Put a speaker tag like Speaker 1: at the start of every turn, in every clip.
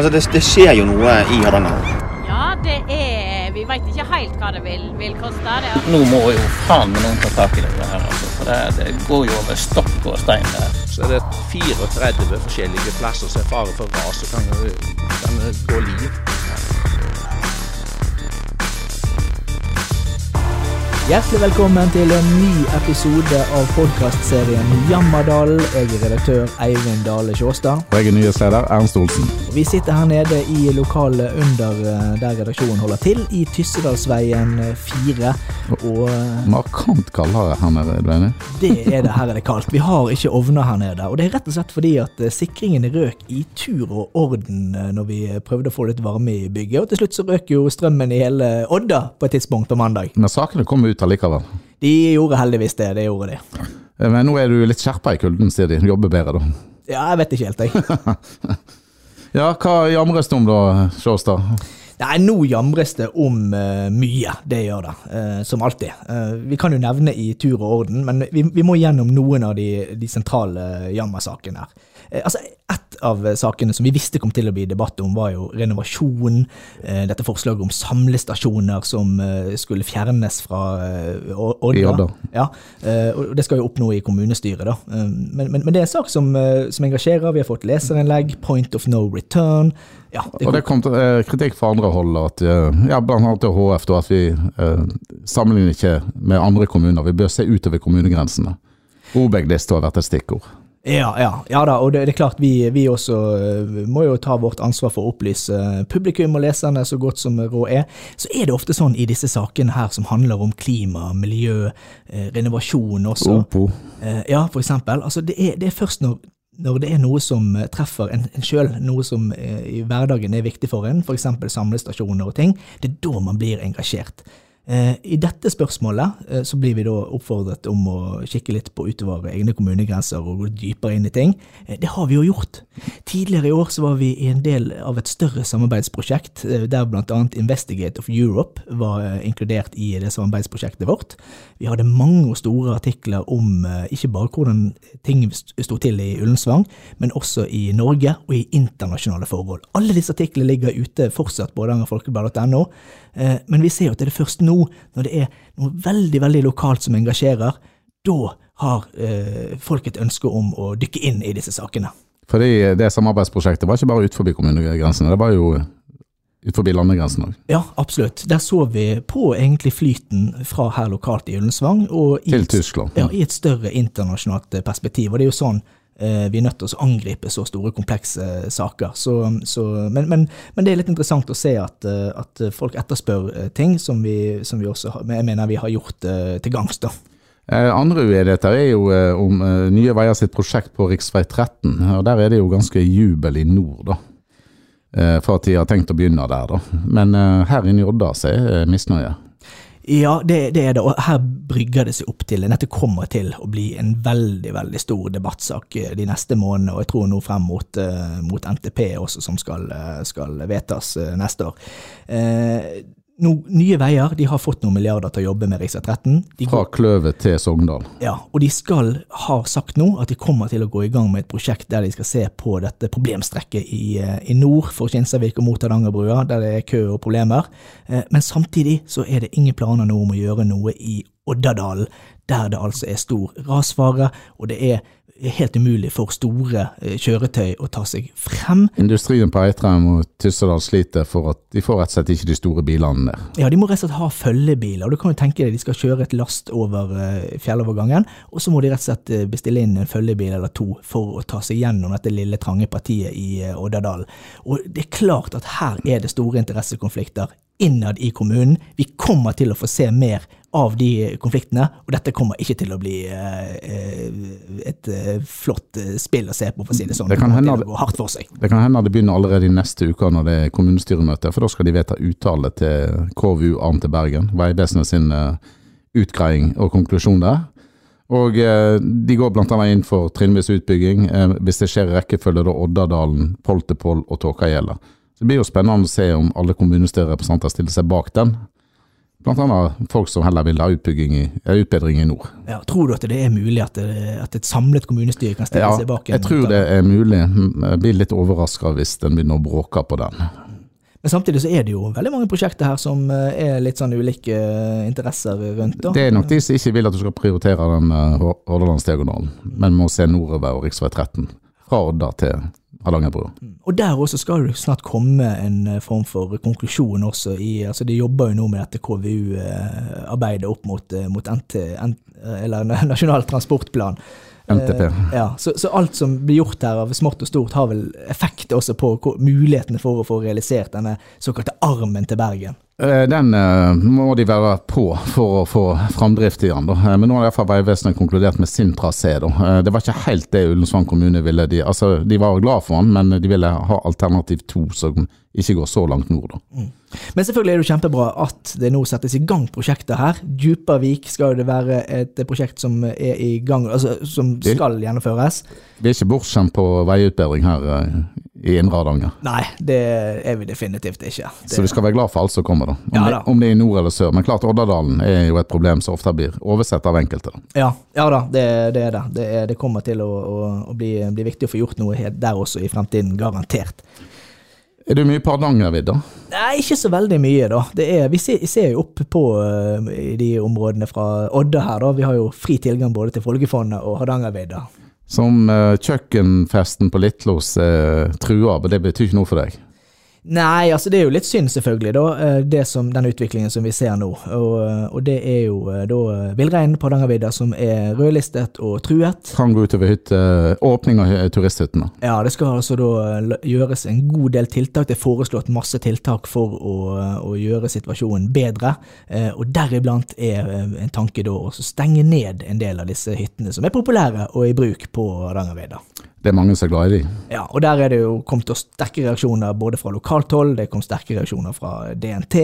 Speaker 1: Altså, det, det skjer jo noe i Hardanger.
Speaker 2: Ja, det er Vi veit ikke helt hva det vil, vil koste. Det.
Speaker 3: Nå må jo faen meg noen ta tak i det her, altså. For det, det går jo over stokk og stein der.
Speaker 4: Så er det 34 forskjellige plasser som er fare for ras og kan, kan gå liv.
Speaker 5: Hjertelig velkommen til en ny episode av podkastserien Jammerdalen. Jeg er redaktør Eivind Dale Sjåstad.
Speaker 6: Og jeg er nyhetsleder Ernst Olsen.
Speaker 5: Vi sitter her nede i lokalet under eh, der redaksjonen holder til, i Tyssedalsveien 4. Og eh,
Speaker 6: Markant kaldere her nede, er du enig?
Speaker 5: det er det her er det kaldt. Vi har ikke ovner her nede. Og det er rett og slett fordi at sikringen røk i tur og orden eh, når vi prøvde å få litt varme i bygget. Og til slutt så røk jo strømmen i hele Odda på et tidspunkt på mandag.
Speaker 6: Men sakene kom ut allikevel.
Speaker 5: De gjorde heldigvis det. Det gjorde de.
Speaker 6: Eh, Men nå er du litt skjerpa i kulden, sier de. Jobber bedre, da.
Speaker 5: Ja, jeg vet ikke helt, jeg.
Speaker 6: Ja, hva jamres det om da, Sjåstad?
Speaker 5: Nei, nå jamres det om uh, mye, det gjør det, uh, som alltid. Uh, vi kan jo nevne i tur og orden, men vi, vi må gjennom noen av de, de sentrale jammersakene her. Altså, av sakene som vi visste kom til å bli debatt om, var jo renovasjon. eh, dette forslaget om samlestasjoner som eh, skulle fjernes fra eh, Odda. Ja, eh, og det skal jo opp nå i kommunestyret, da. Eh, Men, men, men det er en sak som, eh, som engasjerer. Vi har fått leserinnlegg, point of no return. Ja, det
Speaker 6: Og det kom til, eh, kritikk fra andre hold, at, eh, ja, annet til HF, da, at vi eh, sammenligner ikke med andre kommuner. Vi bør se utover kommunegrensene. Obeg-liste har vært et stikkord.
Speaker 5: Ja, ja, ja da, og det, det er klart vi, vi også eh, må jo ta vårt ansvar for å opplyse publikum og leserne så godt som råd er. Så er det ofte sånn i disse sakene her som handler om klima, miljø, eh, renovasjon også.
Speaker 6: Opo.
Speaker 5: Eh, ja, for eksempel. Altså det, er, det er først når, når det er noe som eh, treffer en, en sjøl, noe som eh, i hverdagen er viktig for en, f.eks. samlestasjoner og ting, det er da man blir engasjert. Eh, I dette spørsmålet eh, så blir vi da oppfordret om å kikke litt på utover egne kommunegrenser og gå dypere inn i ting. Eh, Det har vi jo gjort. Tidligere i år så var vi i en del av et større samarbeidsprosjekt, der bl.a. Investigate of Europe var inkludert i det samarbeidsprosjektet vårt. Vi hadde mange og store artikler om ikke bare hvordan ting st- sto til i Ullensvang, men også i Norge og i internasjonale forhold. Alle disse artiklene ligger ute fortsatt på hardangerfolkeblad.no, men vi ser jo at det er først nå, når det er noe veldig, veldig lokalt som engasjerer, da har eh, folk et ønske om å dykke inn i disse sakene.
Speaker 6: Fordi det samarbeidsprosjektet var ikke bare ut forbi kommunegrensene, det var jo ut forbi landegrensen òg.
Speaker 5: Ja, absolutt. Der så vi på egentlig flyten fra her lokalt i Ullensvang. Og i
Speaker 6: Til Tyskland.
Speaker 5: Ja, i et større internasjonalt eh, perspektiv. Og det er jo sånn vi er nødt til å angripe så store, komplekse eh, saker. Så, så, men, men, men det er litt interessant å se at, eh, at folk etterspør eh, ting som vi, som vi også har, jeg mener vi har gjort eh, til gangs.
Speaker 6: Eh, Andre uenigheter er jo eh, om eh, Nye Veier sitt prosjekt på rv. 13. og Der er det jo ganske jubel i nord, da. Eh, For at de har tenkt å begynne der, da. Men eh, her i Odda er misnøye.
Speaker 5: Ja, det, det er det, og her brygger det seg opp til Dette kommer til å bli en veldig veldig stor debattsak eh, de neste månedene, og jeg tror nå frem mot, eh, mot NTP også, som skal, eh, skal vedtas neste år. Eh, no, nye Veier de har fått noen milliarder til å jobbe med rv. 13. De
Speaker 6: Fra Kløvet til Sogndal.
Speaker 5: Ja, og de skal ha sagt nå at de kommer til å gå i gang med et prosjekt der de skal se på dette problemstrekket i, eh, i nord for Kinsarvik og mot Hardangerbrua, der det er kø og problemer. Eh, Men samtidig så er det ingen planer nå om å gjøre noe i Oddadalen, der det altså er stor rasfare, og det er helt umulig for store eh, kjøretøy å ta seg frem.
Speaker 6: Industrien på Eitrheim og Tyssedal sliter for at de får rett og slett ikke de store bilene der.
Speaker 5: Ja, de må rett og slett ha følgebiler, du kan jo tenke deg de skal kjøre et last over eh, fjellovergangen, og så må de rett og slett eh, bestille inn en følgebil eller to for å ta seg gjennom dette lille trange partiet i Oddadalen. Og det er klart at her er det store interessekonflikter innad i kommunen. Vi kommer til å få se mer av de konfliktene, og dette kommer ikke til å bli eh, eh, et eh, flott spill å se på, for å si det sånn.
Speaker 6: Det kan hende
Speaker 5: det.
Speaker 6: Det kan hende det begynner allerede i neste uke når det er kommunestyremøte, for da skal de vedta uttale til KVU Arm til Bergen, Vegvesenet sin utgreiing og konklusjon der. Og de går annet inn for trinnvis utbygging, hvis det skjer i rekkefølge da Oddadalen, Poltepol og Tåkahjella. Så det blir jo spennende å se om alle kommunestyrerepresentanter stiller seg bak den. Annet folk som heller vil ha i, eh, utbedring i nord.
Speaker 5: Ja, tror du at det er mulig at, det, at et samlet kommunestyre kan stille
Speaker 6: Ja,
Speaker 5: seg bak en
Speaker 6: jeg tror det er mulig. Jeg blir litt overraska hvis en begynner å bråke på den.
Speaker 5: Men samtidig så er det jo veldig mange prosjekter her som eh, er litt sånn ulike eh, interesser rundt. Da.
Speaker 6: Det er nok de som ikke vil at du skal prioritere den eh, Hor- Hordalandsdiagonalen, men må se nordover og rv. 13. Fra Odda til Hardangerbrua.
Speaker 5: Og der også skal det snart komme en eh, form for konklusjon også i altså De jobber jo nå med dette KVU-arbeidet opp mot, eh, mot NT, Nasjonal transportplan.
Speaker 6: NTP.
Speaker 5: Eh, Ja, så, så alt som blir gjort her av smått og stort har vel effekt også på mulighetene for å få realisert denne såkalte armen til Bergen.
Speaker 6: Eh, Den eh, må de være på for å få framdrift i den. Da. Eh, Men nå har i hvert fall Vegvesenet konkludert med sin trasé. da. Det var ikke helt det Ullensvang kommune ville. De, altså, de var glad for den, men de ville ha alternativ to som ikke går så langt nord. da.
Speaker 5: Men selvfølgelig er det jo kjempebra at det nå settes i gang prosjekter her. Djupavik skal det være et prosjekt som er i gang, altså som skal gjennomføres.
Speaker 6: Vi er ikke bortskjemt på veiutbedring her i Indre Hardanger.
Speaker 5: Nei, det er vi definitivt ikke. Det,
Speaker 6: Så vi skal være glad for alt som kommer, da. Om,
Speaker 5: Ja,
Speaker 6: det,
Speaker 5: da.
Speaker 6: om det er i nord eller sør. Men klart Oddadalen er jo et problem som ofte blir oversett av enkelte. da.
Speaker 5: ja, ja da, det, det er det. Det, er, det kommer til å, å, å bli, bli viktig å få gjort noe der også i fremtiden, garantert.
Speaker 6: Er du mye på Hardangervidda?
Speaker 5: Nei, ikke så veldig mye, da. Det er, vi ser, ser jo opp på uh, de områdene fra Odda her, da. Vi har jo fri tilgang både til Folkefondet og Hardangervidda.
Speaker 6: Som uh, kjøkkenfesten på Litlos uh, trua, men det betyr ikke noe for deg?
Speaker 5: Nei, altså det er jo litt synd selvfølgelig, da, eh, det som, den utviklingen som vi ser nå. Og, eh, og det er jo eh, da villreinen på Hardangervidda som er rødlistet og truet.
Speaker 6: Kan gå utover hytte, åpning av hy- turisthyttene.
Speaker 5: Ja, det skal altså da gjøres en god del tiltak. Det er foreslått masse tiltak for å, å gjøre situasjonen bedre. Og deriblant er en tanke da å stenge ned en del av disse hyttene som er populære og i bruk på Hardangervidda.
Speaker 6: Det er mange som er glad i de.
Speaker 5: Ja, og der er det jo kommet sterke reaksjoner både fra lokalt hold, det kom sterke reaksjoner fra DNT,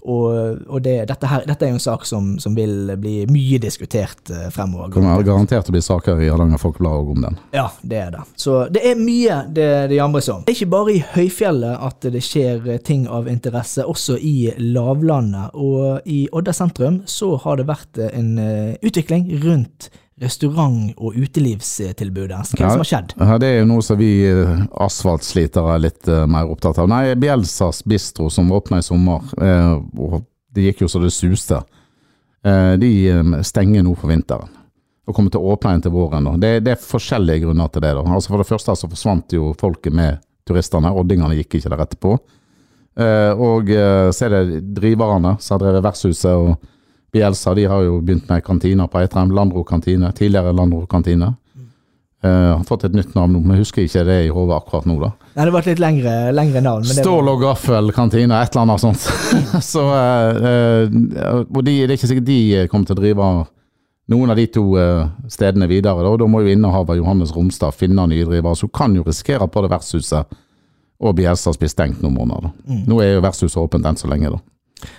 Speaker 5: og, og det, dette, her, dette er jo en sak som, som vil bli mye diskutert eh, fremover.
Speaker 6: Det kommer garantert å bli saker i Hardanger Folkeblad om den.
Speaker 5: Ja, det er det. Så det er mye det, det jamres om. Det er ikke bare i høyfjellet at det skjer ting av interesse, også i lavlandet. Og i Odda sentrum så har det vært en eh, utvikling rundt restaurant- og utelivstilbudet. Hva er det som har skjedd?
Speaker 6: Ja, det er jo noe som vi eh, asfaltslitere er litt uh, mer opptatt av. Nei, Bjelsas bistro som åpna i sommer, uh, og det gikk jo så det suste, uh, de stenger nå for vinteren. Og kommer til å åpne igjen til våren. Det, det er forskjellige grunner til det. da. Altså For det første så forsvant jo folket med turistene, oddingene gikk ikke der etterpå. Og så er det driverne som har drevet vertshuset og Bielsa, de har jo begynt med kantiner på Eitrheim. Landro kantine, tidligere Landro kantine. Uh, har fått et nytt navn nå, men jeg husker ikke det i hodet akkurat nå, da.
Speaker 5: Nei, det har vært litt lengre, lengre navn. Men
Speaker 6: Stål og gaffel kantine, et eller annet sånt. så, uh, uh, og de, det er ikke sikkert de kommer til å drive noen av de to eh, stedene videre. Da, og da må jo innehaver Johannes Romstad finne nye drivere. Så kan jo risikere at både vertshuset og Bielsas blir stengt noen måneder. Da. Nå er jo vertshuset åpent enn så lenge, da.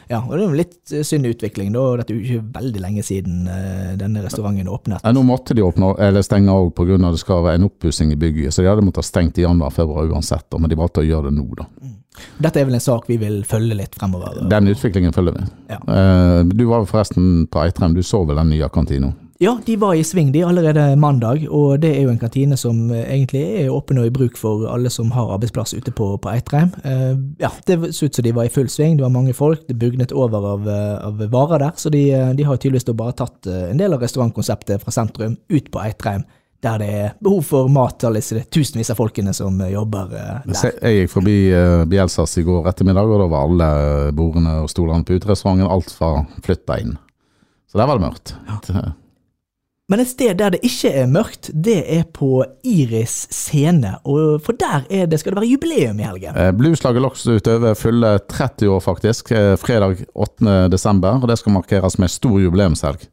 Speaker 5: Ja, og det er jo litt eh, synd utvikling, da. Dette er jo ikke veldig lenge siden eh, denne restauranten åpnet.
Speaker 6: Ja, nå måtte de åpne, eller stenge òg pga. det skal være en oppussing i bygget. Så de hadde måttet ha stengt i januar-februar uansett, men de valgte å gjøre det nå. da.
Speaker 5: Dette er vel en sak vi vil følge litt fremover.
Speaker 6: Den utviklingen følger vi.
Speaker 5: Ja.
Speaker 6: Eh, du var forresten på Eitrheim, du så vel den nye kantina?
Speaker 5: Ja, de var i sving de allerede mandag, og det er jo en kantine som eh, egentlig er åpen og i bruk for alle som har arbeidsplass ute på, på Eitrheim. Uh, ja, Det så ut som de var i full sving, det var mange folk, det bugnet over av, eh, av varer der, så de, eh, de har tydeligvis da bare tatt eh, en del av restaurantkonseptet fra sentrum ut på Eitrheim, der det er behov for mat til alle tusenvis av folkene som eh, jobber eh, der.
Speaker 6: Jeg gikk forbi uh, Bielsas i går ettermiddag, og da var alle bordene og stolene på uterestauranten alt var flytta inn. Så der var det mørkt.
Speaker 5: Men et sted der det ikke er mørkt, det er på Iris scene, og for der er det, skal det være jubileum i helgen.
Speaker 6: Eh, Blueslaget Loksutøver fyller 30 år, faktisk. eh, Fredag 8. desember. Og det skal markeres med stor jubileumshelg.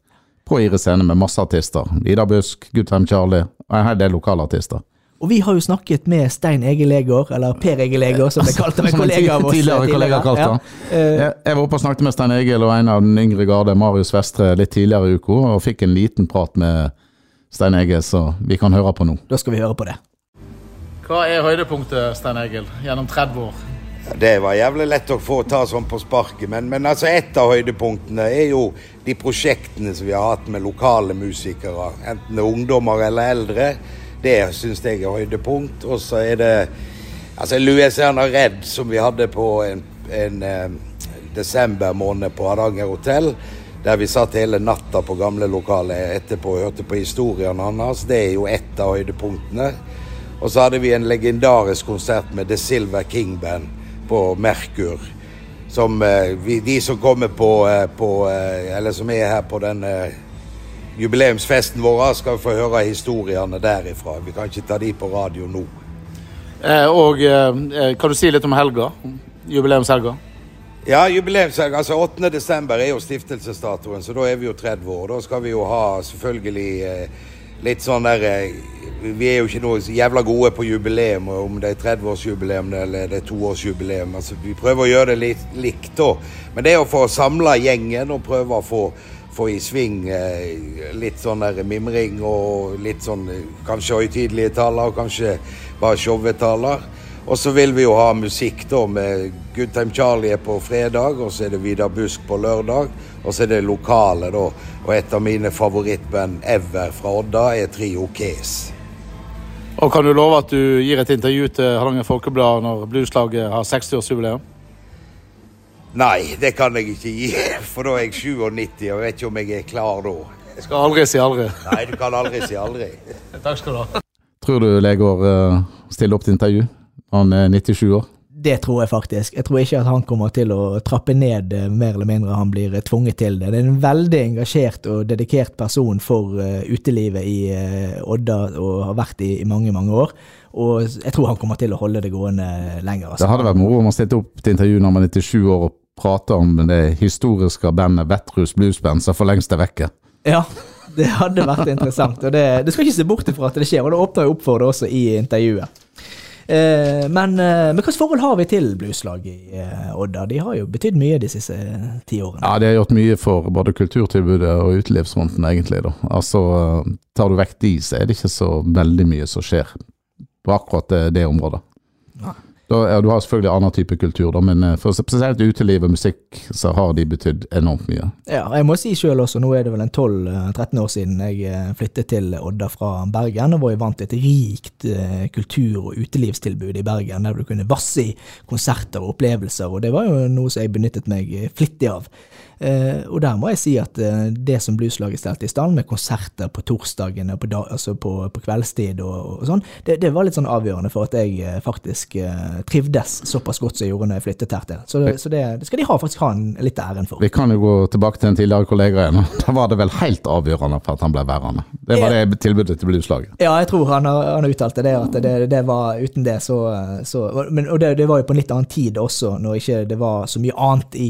Speaker 6: På Iris scene med masse artister. Ida Busk, Goodtime Charlie og en hel del lokale artister.
Speaker 5: Og vi har jo snakket med Stein Egil Legård, eller Per Egil Legård, som ble kalt av en kollega av oss.
Speaker 6: tidligere tidligere. kalte han.
Speaker 5: Ja. Eh,
Speaker 6: Jeg, jeg var oppe og snakket med Stein Egil og en av den yngre garde, Marius Vestre, litt tidligere i uka, og fikk en liten prat med Stein Egil, så vi kan høre på nå.
Speaker 5: Da skal vi høre på det.
Speaker 6: Hva er høydepunktet, Stein Egil, gjennom 30 år?
Speaker 7: Det var jævlig lett å få ta sånn på sparket, men, men altså et av høydepunktene er jo de prosjektene som vi har hatt med lokale musikere. Enten det er ungdommer eller eldre. Det syns jeg er høydepunkt. Og så er det altså Louisiana Red, som vi hadde på en, en eh, desember måned på Hardanger hotell. Der vi satt hele natta på gamle lokalet etterpå og hørte på historiene hans. Det er jo ett av høydepunktene. Og så hadde vi en legendarisk konsert med The Silver King Band på Merkur. Som eh, vi, de som kommer på, eh, på eh, Eller som er her på denne jubileumsfesten vår, skal vi få høre historiene derifra. Vi kan ikke ta de på radio nå.
Speaker 6: Eh, og eh, kan du si litt om helga? Jubileumshelga?
Speaker 7: Ja, jubileumshelga. Altså 8. desember er jo stiftelsesdatoen, så da er vi jo 30 år. Da skal vi jo ha selvfølgelig eh, litt sånn der eh, Vi er jo ikke noe jævla gode på jubileum, om det er 30-årsjubileum eller det er toårsjubileum. Altså, vi prøver å gjøre det litt likt, da. Men det er å få samla gjengen og prøve å få, få i sving eh, litt sånn der mimring og litt sånn eh, kanskje høytidelige taler, og kanskje bare showetaler. Og så vil vi jo ha musikk da med Good Time Charlie er på fredag, og så er det Vidar Busk på lørdag. Og så er det lokale, da. Og et av mine favorittband ever fra Odda er Trio Kes.
Speaker 6: Og kan du love at du gir et intervju til Hardanger Folkeblad når blueslaget har 60-årsjubileum?
Speaker 7: Nei, det kan jeg ikke gi, for da er jeg 97 og vet ikke om jeg er klar da.
Speaker 6: Jeg skal aldri si aldri.
Speaker 7: Nei, du kan aldri si aldri.
Speaker 6: Takk skal du ha. Tror du Legård uh, stiller opp til intervju? Han er 97 år.
Speaker 5: Det tror jeg faktisk. Jeg tror ikke at han kommer til å trappe ned eh, mer eller mindre han blir eh, tvunget til det. Det er en veldig engasjert og dedikert person for utelivet i Odda og har vært i, i mange, mange år. Og jeg tror han kommer til å holde det gående lenger. Altså.
Speaker 6: Det hadde vært moro om han stilte opp til intervju når man er 97 år og prater om det historiske bandet Vettrus Bluesband som for lengst er vekke.
Speaker 5: Ja, det hadde vært interessant. Og det, det skal ikke se bort ifra at det skjer, og det åpner jo opp for det også i intervjuet. Eh, men, eh, men hvilket forhold har vi til blueslag i eh, Odda? De har jo betydd mye de siste ti årene.
Speaker 6: Ja, de har gjort mye for både kulturtilbudet og utelivsfronten, egentlig. da. Altså, Tar du vekk de, så er det ikke så veldig mye som skjer på akkurat det, det området. Da, ja, du har selvfølgelig annen type kultur, da, men for spesielt uteliv og musikk så har de betydd enormt mye.
Speaker 5: Ja, jeg må si sjøl også, nå er det vel en 12-13 år siden jeg flyttet til Odda fra Bergen, og var jo vant til et rikt kultur- og utelivstilbud i Bergen, der du kunne vasse i konserter og opplevelser, og det var jo noe som jeg benyttet meg flittig av. Eh, og der må jeg si at eh, det som blueslaget stelte i stand, med konserter på torsdagene, på, altså på, på kveldstid og, og sånn, det, det, var litt sånn avgjørende for at jeg eh, faktisk trivdes såpass godt som jeg gjorde når jeg flyttet her til. Så, så det, det, skal de ha, faktisk ha en, litt æren for.
Speaker 6: Vi kan jo gå tilbake til en tidligere kollega igjen. Da var det vel helt avgjørende for at han ble værende. Det var det tilbudet til blueslaget.
Speaker 5: Ja, jeg tror han har, han har uttalt det, at det, det, var uten det så, så men, Og det, var jo på en litt annen tid også, når ikke det var så mye annet i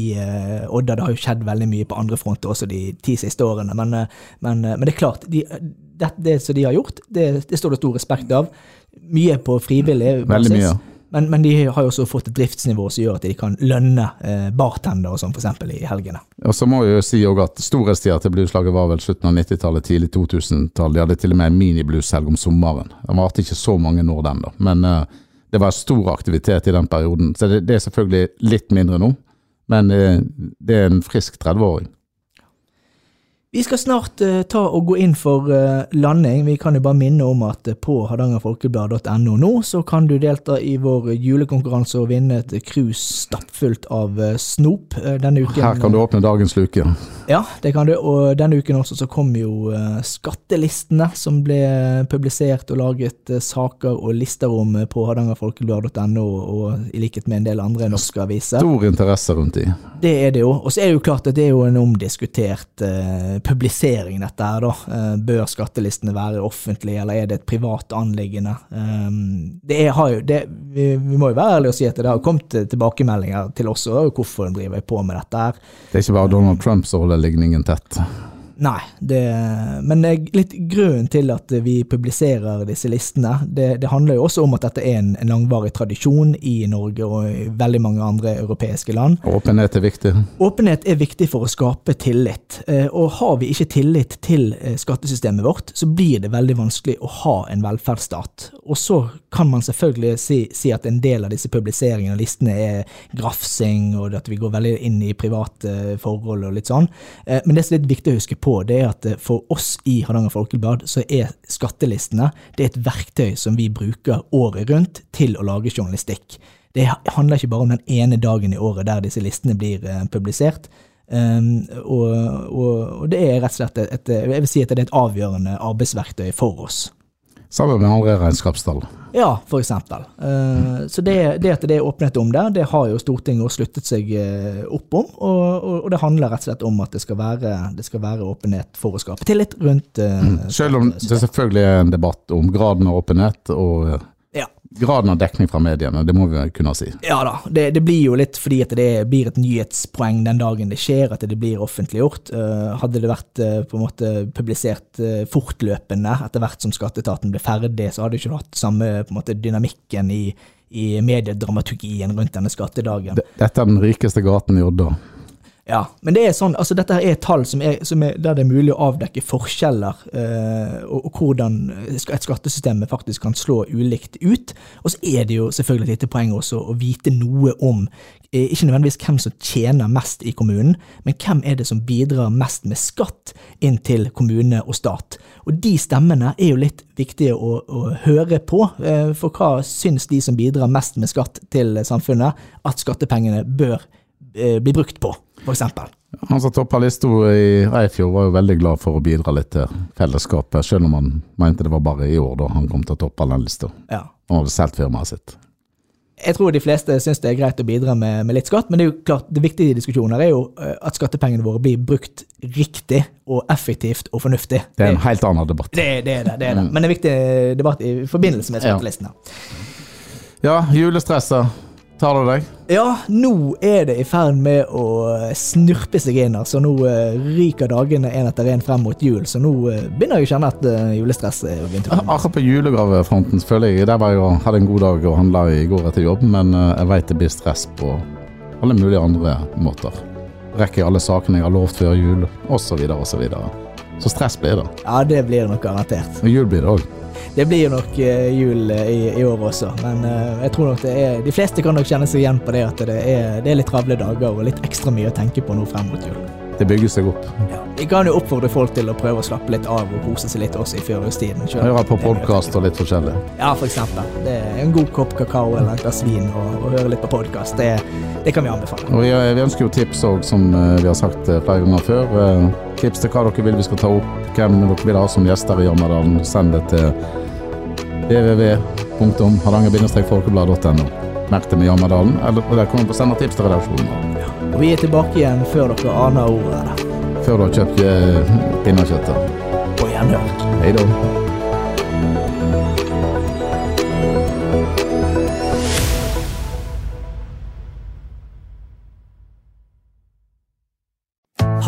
Speaker 5: Odda. Det har jo skjedd skjedd veldig mye på andre fronter også de ti siste årene. Men, eh, men, eh, men det er klart, de, det, det, som de har gjort, det, det, står det stor respekt av. Mye på frivillig
Speaker 6: basis. Mye.
Speaker 5: Men, men, de har jo også fått et driftsnivå som gjør at de kan lønne eh, og sånn, f.eks. i helgene.
Speaker 6: Og så må jeg jo si at Storhetstida til blueslaget var vel slutten av 90-tallet, tidlig 2000-tall. De hadde til og med miniblueshelg om sommeren. Det varte ikke så mange år den, da. Men eh, det var stor aktivitet i den perioden. Så det, det er selvfølgelig litt mindre nå. Men eh, det er en frisk 30-åring.
Speaker 5: Vi skal snart uh, ta og gå inn for uh, landing. Vi kan jo bare minne om at uh, på hardangerfolkeblad.no nå så kan du delta i vår julekonkurranse og vinne et cruise stappfullt av snop denne uken.
Speaker 6: Her kan du åpne dagens luke.
Speaker 5: Ja, det kan du. Og denne uken også så kom jo skattelistene som ble publisert og laget saker og lister om på hardangerfolkeblad.no, og i likhet med en del andre norske aviser.
Speaker 6: Stor interesse rundt de.
Speaker 5: Det er det jo. Og så er det jo klart at det er jo en omdiskutert publisering, dette her, da. Eh, bør skattelistene være offentlige, eller er det et privat anliggende? Ehm, det er, jo, det, vi, vi, må jo være ærlige og si at det har kommet tilbakemeldinger til oss og hvorfor en driver på med dette her.
Speaker 6: Det er ikke bare Donald Trump som holder ligningen tett?
Speaker 5: Nei, det, men er litt grunnen til at vi publiserer disse listene, det, det handler jo også om at dette er en, en, langvarig tradisjon i Norge og i veldig mange andre europeiske land.
Speaker 6: Åpenhet er viktig?
Speaker 5: Åpenhet er viktig for å skape tillit. Eh, og har vi ikke tillit til eh, skattesystemet vårt, så blir det veldig vanskelig å ha en velferdsstat. Og så kan man selvfølgelig si, si at en del av disse publiseringene og listene er grafsing, og at vi går veldig inn i private forhold og litt sånn. Eh, men det som er litt viktig å huske på, på, det er at eh, for oss i Hardanger Folkeblad så er skattelistene det er et verktøy som vi bruker året rundt til å lage journalistikk. Det handler ikke bare om den ene dagen i året der disse listene blir eh, publisert. Um, og, og, og, det er rett og slett et, et, jeg vil si at det er et avgjørende arbeidsverktøy for oss.
Speaker 6: Sammen med andre regnskapstall.
Speaker 5: Ja, eksempel. Uh, så det, det, at det er åpenhet om det, det har jo Stortinget sluttet seg uh, opp om. Og, og, det handler rett og slett om at det skal være, det skal være åpenhet for å skape tillit rundt uh,
Speaker 6: Selv om det selvfølgelig er en debatt om graden av åpenhet og. Graden av dekning fra mediene, det må vi kunne si.
Speaker 5: Ja da, det, det blir jo litt fordi at det blir et nyhetspoeng den dagen det skjer, at det blir offentliggjort. Uh, hadde det vært uh, på en måte publisert uh, fortløpende etter hvert som skatteetaten ble ferdig, så hadde det ikke hatt samme på en måte, dynamikken i, i mediedramaturgien rundt denne skattedagen.
Speaker 6: Dette er den rikeste gaten i Odda.
Speaker 5: Ja, men det er sånn, altså dette er tall som er, som er, der det er mulig å avdekke forskjeller, eh, og, og, hvordan et skattesystem faktisk kan slå ulikt ut. Og så er det jo selvfølgelig et lite poeng også å vite noe om eh, ikke nødvendigvis hvem som tjener mest i kommunen, men hvem er det som bidrar mest med skatt inn til kommune og stat. Og de stemmene er jo litt viktige å, å høre på, eh, for hva syns de som bidrar mest med skatt til samfunnet, at skattepengene bør eh, bli brukt på? f.eks.
Speaker 6: Han som toppa lista i Eifjord var jo veldig glad for å bidra litt til fellesskapet, selv om han mente det var bare i år da han kom til å toppe den lista.
Speaker 5: Ja.
Speaker 6: Han hadde solgt firmaet sitt.
Speaker 5: Jeg tror de fleste syns det er greit å bidra med, med, litt skatt, men det er jo klart, det viktige i diskusjoner er jo eh, at skattepengene våre blir brukt riktig og effektivt og fornuftig.
Speaker 6: Det er en helt annen debatt.
Speaker 5: Det, det er det. det, er det. Mm. Men det en viktig debatt i forbindelse med skattelistene.
Speaker 6: Ja, ja julestresset. Tar det deg?
Speaker 5: Ja, nå er det i ferd med å snurpe seg inn. Så Nå uh, ryker dagene én etter én frem mot jul, så nå uh, begynner jeg å kjenne at uh, julestresset begynte å komme.
Speaker 6: Akkurat på julegavefronten føler jeg Der var jeg og hadde en god dag og handla i går etter jobb, men jeg veit det blir stress på alle mulige andre måter. Rekker jeg alle sakene jeg har lovt før jul, osv., osv. Så, videre. så stress blir det.
Speaker 5: Ja, det blir det nok garantert.
Speaker 6: Og jul blir det òg.
Speaker 5: Det blir jo nok uh, jul uh, i, i, år også, men uh, jeg tror nok det er De fleste kan nok kjenne seg igjen på det at det er, det er litt travle dager og litt ekstra mye å tenke på nå frem mot jul.
Speaker 6: Det bygger seg opp.
Speaker 5: Ja. Vi kan jo oppfordre folk til å prøve å slappe litt av og kose seg litt også i førjulstiden.
Speaker 6: Høre på podkast og litt forskjellig.
Speaker 5: Ja, for eksempel. Det er en god kopp kakao eller et glass vin og, og høre litt på podkast. Det, det, kan vi anbefale.
Speaker 6: Og vi, vi ønsker jo tips òg, som vi har sagt flere ganger før. Tips til hva dere vil vi skal ta opp, hvem dere vil ha som gjester i Jammerdalen. Send det til www.hardanger-folkeblad.no. Merk det med Jammerdalen, eller der kommer på sender tips til redaksjonen.
Speaker 5: Og vi er tilbake igjen før dere aner ordet.
Speaker 6: Før du har kjøpt eh, pinnekjøttet.
Speaker 5: På gjenhør.
Speaker 6: Hei da.